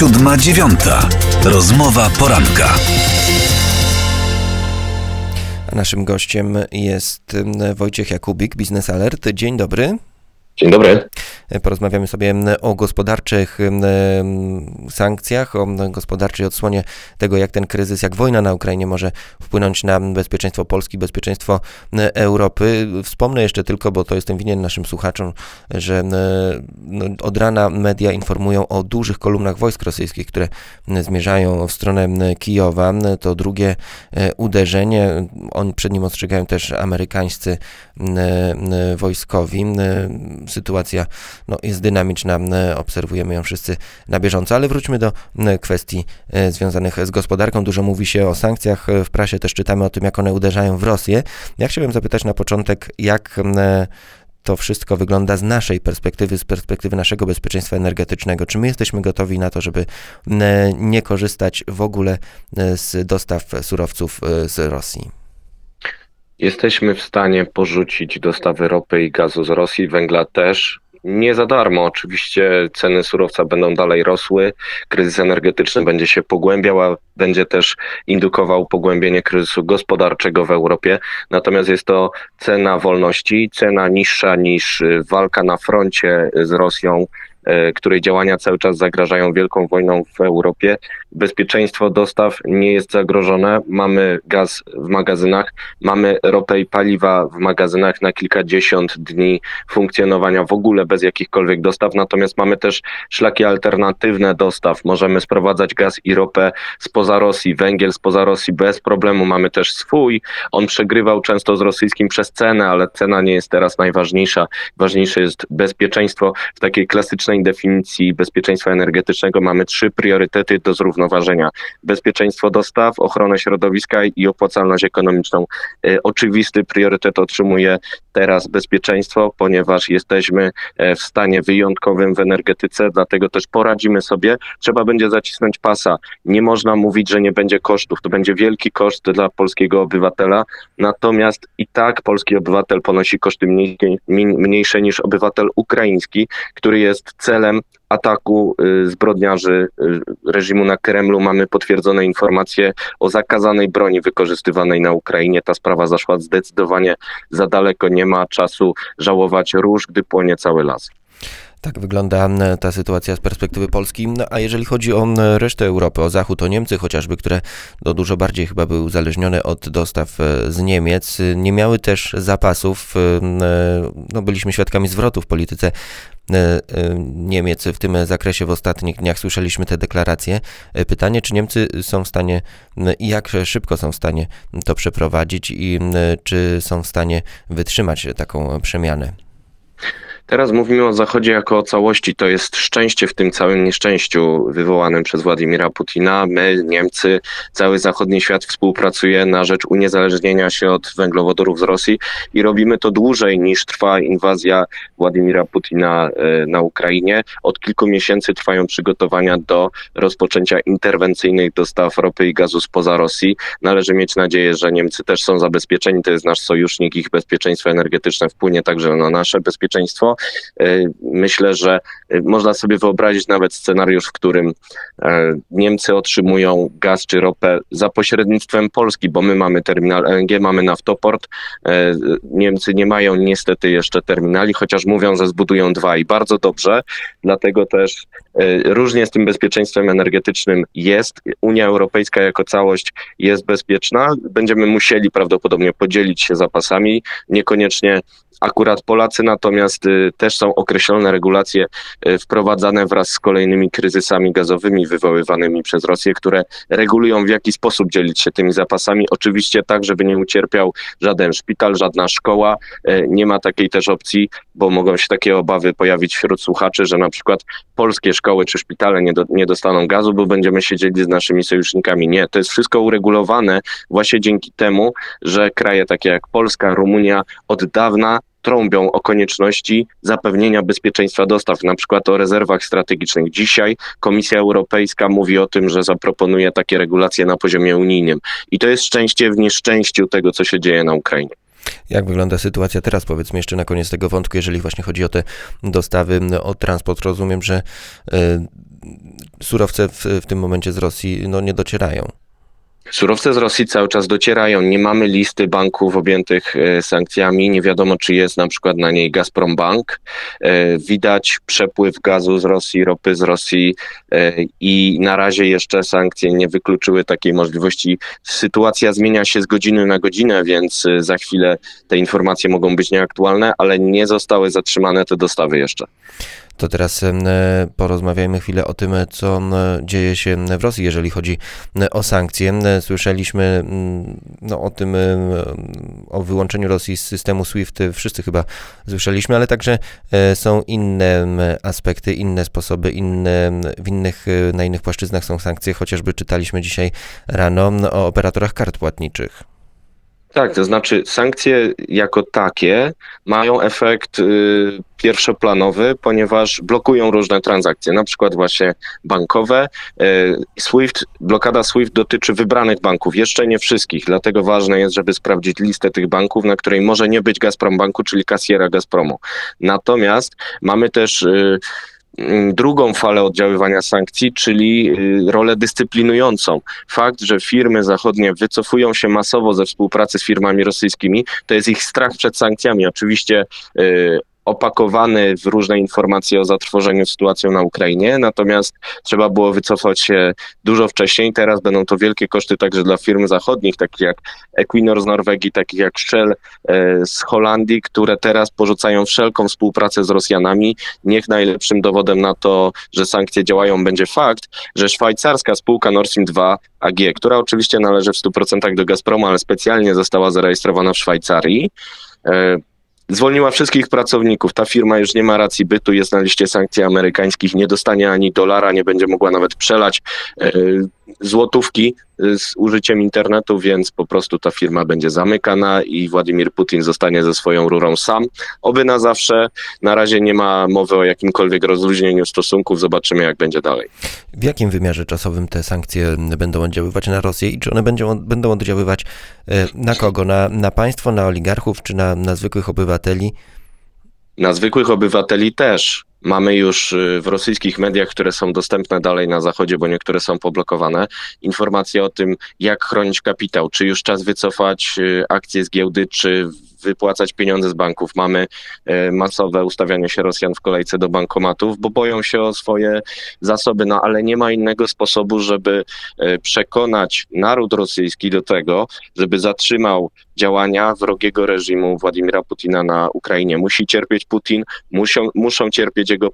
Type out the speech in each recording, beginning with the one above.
Siódma dziewiąta. Rozmowa poranka. Naszym gościem jest Wojciech Jakubik, Biznes Alert. Dzień dobry. Dzień dobry. Porozmawiamy sobie o gospodarczych sankcjach, o gospodarczej odsłonie tego, jak ten kryzys, jak wojna na Ukrainie może wpłynąć na bezpieczeństwo Polski, bezpieczeństwo Europy. Wspomnę jeszcze tylko, bo to jestem winien naszym słuchaczom, że no, od rana media informują o dużych kolumnach wojsk rosyjskich, które zmierzają w stronę Kijowa. To drugie e, uderzenie. Oni przed nim ostrzegają też amerykańscy wojskowi sytuacja no, jest dynamiczna, obserwujemy ją wszyscy na bieżąco, ale wróćmy do kwestii e, związanych z gospodarką. Dużo mówi się o sankcjach, w prasie też czytamy o tym, jak one uderzają w Rosję. Ja chciałbym zapytać na początek, jak to wszystko wygląda z naszej perspektywy, z perspektywy naszego bezpieczeństwa energetycznego. Czy my jesteśmy gotowi na to, żeby nie korzystać w ogóle z dostaw surowców e, z Rosji? Jesteśmy w stanie porzucić dostawy ropy i gazu z Rosji, węgla też. Nie za darmo, oczywiście ceny surowca będą dalej rosły, kryzys energetyczny będzie się pogłębiał, a będzie też indukował pogłębienie kryzysu gospodarczego w Europie. Natomiast jest to cena wolności, cena niższa niż walka na froncie z Rosją, której działania cały czas zagrażają wielką wojną w Europie. Bezpieczeństwo dostaw nie jest zagrożone. Mamy gaz w magazynach, mamy ropę i paliwa w magazynach na kilkadziesiąt dni funkcjonowania w ogóle bez jakichkolwiek dostaw. Natomiast mamy też szlaki alternatywne dostaw. Możemy sprowadzać gaz i ropę spoza Rosji, węgiel spoza Rosji bez problemu. Mamy też swój. On przegrywał często z rosyjskim przez cenę, ale cena nie jest teraz najważniejsza. Ważniejsze jest bezpieczeństwo w takiej klasycznej definicji bezpieczeństwa energetycznego mamy trzy priorytety do zrównoważenia: bezpieczeństwo dostaw, ochronę środowiska i opłacalność ekonomiczną. E, oczywisty priorytet otrzymuje teraz bezpieczeństwo, ponieważ jesteśmy e, w stanie wyjątkowym w energetyce, dlatego też poradzimy sobie. Trzeba będzie zacisnąć pasa. Nie można mówić, że nie będzie kosztów. To będzie wielki koszt dla polskiego obywatela, natomiast i tak polski obywatel ponosi koszty mniejsze niż obywatel ukraiński, który jest celem ataku y, zbrodniarzy y, reżimu na Kremlu. Mamy potwierdzone informacje o zakazanej broni wykorzystywanej na Ukrainie. Ta sprawa zaszła zdecydowanie za daleko. Nie ma czasu żałować róż, gdy płonie cały las. Tak wygląda ta sytuacja z perspektywy Polski. No, a jeżeli chodzi o resztę Europy, o Zachód, o Niemcy chociażby, które no, dużo bardziej chyba były uzależnione od dostaw e, z Niemiec, nie miały też zapasów. E, no, byliśmy świadkami zwrotu w polityce e, Niemiec w tym zakresie w ostatnich dniach. Słyszeliśmy te deklaracje. Pytanie, czy Niemcy są w stanie i jak szybko są w stanie to przeprowadzić i czy są w stanie wytrzymać taką przemianę? Teraz mówimy o Zachodzie jako o całości. To jest szczęście w tym całym nieszczęściu wywołanym przez Władimira Putina. My, Niemcy, cały zachodni świat współpracuje na rzecz uniezależnienia się od węglowodorów z Rosji i robimy to dłużej niż trwa inwazja Władimira Putina e, na Ukrainie. Od kilku miesięcy trwają przygotowania do rozpoczęcia interwencyjnych dostaw ropy i gazu spoza Rosji. Należy mieć nadzieję, że Niemcy też są zabezpieczeni. To jest nasz sojusznik. Ich bezpieczeństwo energetyczne wpłynie także na nasze bezpieczeństwo. E, myślę, że e, można sobie wyobrazić nawet scenariusz, w którym e, Niemcy otrzymują gaz czy ropę za pośrednictwem Polski, bo my mamy terminal LNG, mamy naftoport. Niemcy nie mają niestety jeszcze terminali, chociaż mówią, że zbudują dwa i bardzo dobrze. Dlatego też różnie z tym bezpieczeństwem energetycznym jest. Unia Europejska jako całość jest bezpieczna. Będziemy musieli prawdopodobnie podzielić się zapasami, niekoniecznie akurat Polacy, natomiast y, też są określone regulacje y, wprowadzane wraz z kolejnymi kryzysami gazowymi wywoływanymi przez Rosję, które regulują w jaki sposób dzielić się tymi zapasami. Oczywiście tak, żeby nie ucierpiał żaden szpital, żadna szkoła. Y, nie ma takiej też opcji, bo mogą się takie obawy pojawić wśród słuchaczy, że na przykład polskie szkoły czy szpitale nie, do, nie dostaną gazu, bo będziemy siedzieli z naszymi sojusznikami. Nie, to jest wszystko uregulowane właśnie dzięki temu, że kraje takie jak Polska, Rumunia od dawna trąbią o konieczności zapewnienia bezpieczeństwa dostaw, na przykład o rezerwach strategicznych. Dzisiaj Komisja Europejska mówi o tym, że zaproponuje takie regulacje na poziomie unijnym. I to jest szczęście w nieszczęściu tego, co się dzieje na Ukrainie. Jak wygląda sytuacja teraz, powiedzmy jeszcze na koniec tego wątku, jeżeli właśnie chodzi o te dostawy, o transport? Rozumiem, że surowce w, w tym momencie z Rosji no, nie docierają. Surowce z Rosji cały czas docierają. Nie mamy listy banków objętych e, sankcjami. Nie wiadomo, czy jest na przykład na niej Gazprom Bank. E, widać przepływ gazu z Rosji, ropy z Rosji e, i na razie jeszcze sankcje nie wykluczyły takiej możliwości. Sytuacja zmienia się z godziny na godzinę, więc za chwilę te informacje mogą być nieaktualne, ale nie zostały zatrzymane te dostawy jeszcze. To teraz e, porozmawiajmy chwilę o tym, co dzieje się w Rosji, jeżeli chodzi o sankcje. Słyszeliśmy no, o tym, o wyłączeniu Rosji z systemu SWIFT, wszyscy chyba słyszeliśmy, ale także e, są inne aspekty, inne sposoby, inne, w innych, e, na innych płaszczyznach są sankcje, chociażby czytaliśmy dzisiaj rano o operatorach kart płatniczych. Tak, to znaczy sankcje jako takie mają efekt y, pierwszoplanowy, ponieważ blokują różne transakcje, na przykład właśnie bankowe. Y, SWIFT, blokada SWIFT dotyczy wybranych banków, jeszcze nie wszystkich, dlatego ważne jest, żeby sprawdzić listę tych banków, na której może nie być Gazprom Banku, czyli kasjera Gazpromu. Natomiast mamy też y, drugą falę oddziaływania sankcji, czyli y, rolę dyscyplinującą. Fakt, że firmy zachodnie wycofują się masowo ze współpracy z firmami rosyjskimi, to jest ich strach przed sankcjami. Oczywiście y, opakowany w różne informacje o zatrwożeniu sytuacją na Ukrainie, natomiast trzeba było wycofać się dużo wcześniej. Teraz będą to wielkie koszty także dla firm zachodnich, takich jak Equinor z Norwegii, takich jak Shell e, z Holandii, które teraz porzucają wszelką współpracę z Rosjanami. Niech najlepszym dowodem na to, że sankcje działają, będzie fakt, że szwajcarska spółka Nord Stream 2 AG, która oczywiście należy w 100% do Gazpromu, ale specjalnie została zarejestrowana w Szwajcarii, e, zwolniła wszystkich pracowników. Ta firma już nie ma racji bytu, jest na liście sankcji amerykańskich, nie dostanie ani dolara, nie będzie mogła nawet przelać e, złotówki z użyciem internetu, więc po prostu ta firma będzie zamykana i Władimir Putin zostanie ze swoją rurą sam. Oby na zawsze. Na razie nie ma mowy o jakimkolwiek rozluźnieniu stosunków. Zobaczymy, jak będzie dalej. W jakim wymiarze czasowym te sankcje będą oddziaływać na Rosję i czy one będą, będą oddziaływać e, na kogo? Na, na państwo, na oligarchów czy na, na zwykłych obywateli? Na zwykłych obywateli też. Mamy już y, w rosyjskich mediach, które są dostępne dalej na zachodzie, bo niektóre są poblokowane, informacje o tym, jak chronić kapitał, czy już czas wycofać y, akcje z giełdy, czy wypłacać pieniądze z banków. Mamy e, masowe ustawianie się Rosjan w kolejce do bankomatów, bo boją się o swoje zasoby, no ale nie ma innego sposobu, żeby przekonać naród rosyjski do tego, żeby zatrzymał działania wrogiego reżimu Władimira Putina na Ukrainie. Musi cierpieć Putin, muszą, muszą cierpieć jego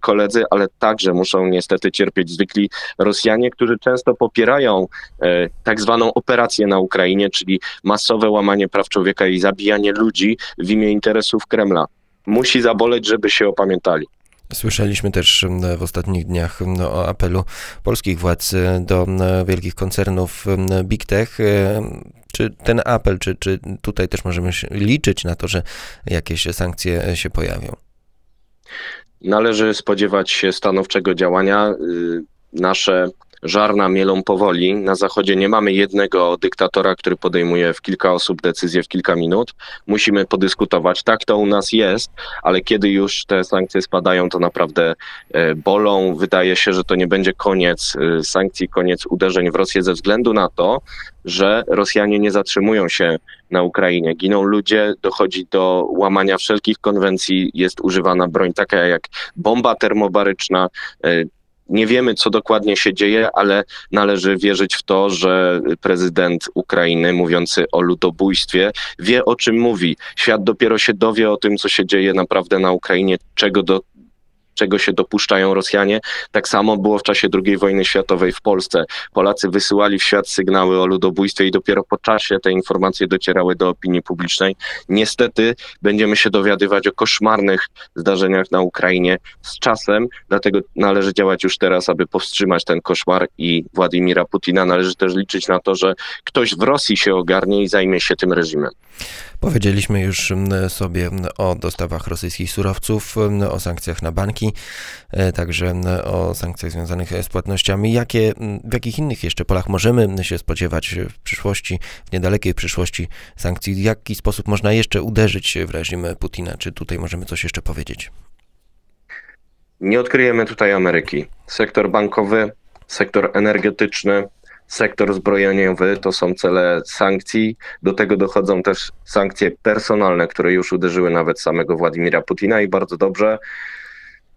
koledzy, ale także muszą niestety cierpieć zwykli Rosjanie, którzy często popierają e, tak zwaną operację na Ukrainie, czyli masowe łamanie praw człowieka i zabijanie ludzi w imię interesów Kremla. Musi zaboleć, żeby się opamiętali. Słyszeliśmy też w ostatnich dniach o apelu polskich władz e, do wielkich koncernów Big Tech. E, czy ten apel, czy, czy tutaj też możemy liczyć na to, że jakieś sankcje się pojawią? Należy spodziewać się stanowczego działania. Y, nasze żarna mielą powoli. Na Zachodzie nie mamy jednego dyktatora, który podejmuje w kilka osób decyzje w kilka minut. Musimy podyskutować. Tak to u nas jest, ale kiedy już te sankcje spadają, to naprawdę e, bolą. Wydaje się, że to nie będzie koniec e, sankcji, koniec uderzeń w Rosję ze względu na to, że Rosjanie nie zatrzymują się na Ukrainie. Giną ludzie, dochodzi do łamania wszelkich konwencji, jest używana broń taka jak bomba termobaryczna, e, nie wiemy, co dokładnie się dzieje, ale należy wierzyć w to, że prezydent Ukrainy, mówiący o ludobójstwie, wie o czym mówi. Świat dopiero się dowie o tym, co się dzieje naprawdę na Ukrainie, czego do, czego się dopuszczają Rosjanie. Tak samo było w czasie II wojny światowej w Polsce. Polacy wysyłali w świat sygnały o ludobójstwie i dopiero po czasie te informacje docierały do opinii publicznej. Niestety będziemy się dowiadywać o koszmarnych zdarzeniach na Ukrainie z czasem, dlatego należy działać już teraz, aby powstrzymać ten koszmar i Władimira Putina. Należy też liczyć na to, że ktoś w Rosji się ogarnie i zajmie się tym reżimem. Powiedzieliśmy już sobie o dostawach rosyjskich surowców, o sankcjach na banki, e, także o sankcjach związanych z płatnościami. Jakie, w jakich innych jeszcze polach możemy się spodziewać w przyszłości, w niedalekiej przyszłości sankcji? W jaki sposób można jeszcze uderzyć w reżim Putina? Czy tutaj możemy coś jeszcze powiedzieć? Nie odkryjemy tutaj Ameryki. Sektor bankowy, sektor energetyczny, sektor zbrojeniowy to są cele sankcji. Do tego dochodzą też sankcje personalne, które już uderzyły nawet samego Władimira Putina i bardzo dobrze.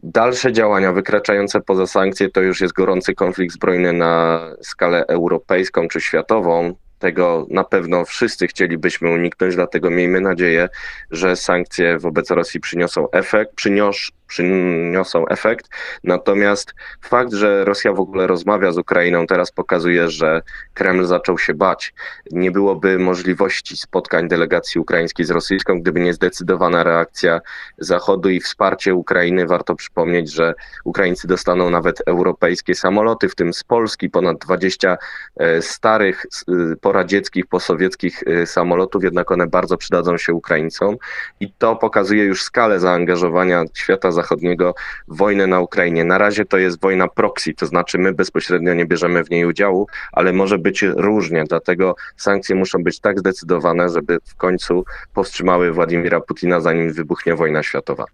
Dalsze działania wykraczające poza sankcje to już jest gorący konflikt zbrojny na skalę europejską czy światową. Tego na pewno wszyscy chcielibyśmy uniknąć, dlatego miejmy nadzieję, że sankcje wobec Rosji przyniosą efekt, przynios, przyniosą efekt. Natomiast fakt, że Rosja w ogóle rozmawia z Ukrainą, teraz pokazuje, że Kreml zaczął się bać. Nie byłoby możliwości spotkań delegacji ukraińskiej z rosyjską, gdyby nie zdecydowana reakcja Zachodu i wsparcie Ukrainy. Warto przypomnieć, że Ukraińcy dostaną nawet europejskie samoloty, w tym z Polski ponad 20 e, starych, e, poradzieckich, posowieckich e, samolotów, jednak one bardzo przydadzą się Ukraińcom i to pokazuje już skalę zaangażowania świata zachodniego Zachodniego wojnę na Ukrainie. Na razie to jest wojna proxy, to znaczy my bezpośrednio nie bierzemy w niej udziału, ale może być różnie, dlatego sankcje muszą być tak zdecydowane, żeby w końcu powstrzymały Władimira Putina, zanim wybuchnie wojna światowa.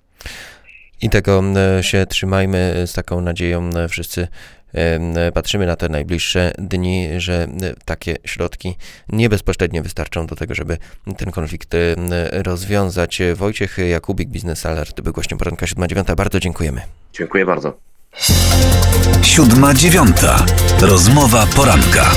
I tego e, się trzymajmy z taką nadzieją e, wszyscy patrzymy na te najbliższe dni, że takie środki nie bezpośrednio wystarczą do tego, żeby ten konflikt rozwiązać. Wojciech Jakubik, Biznes Alert, był gościem poranka 7.9. Bardzo dziękujemy. Dziękuję bardzo. Siódma dziewiąta. Rozmowa poranka.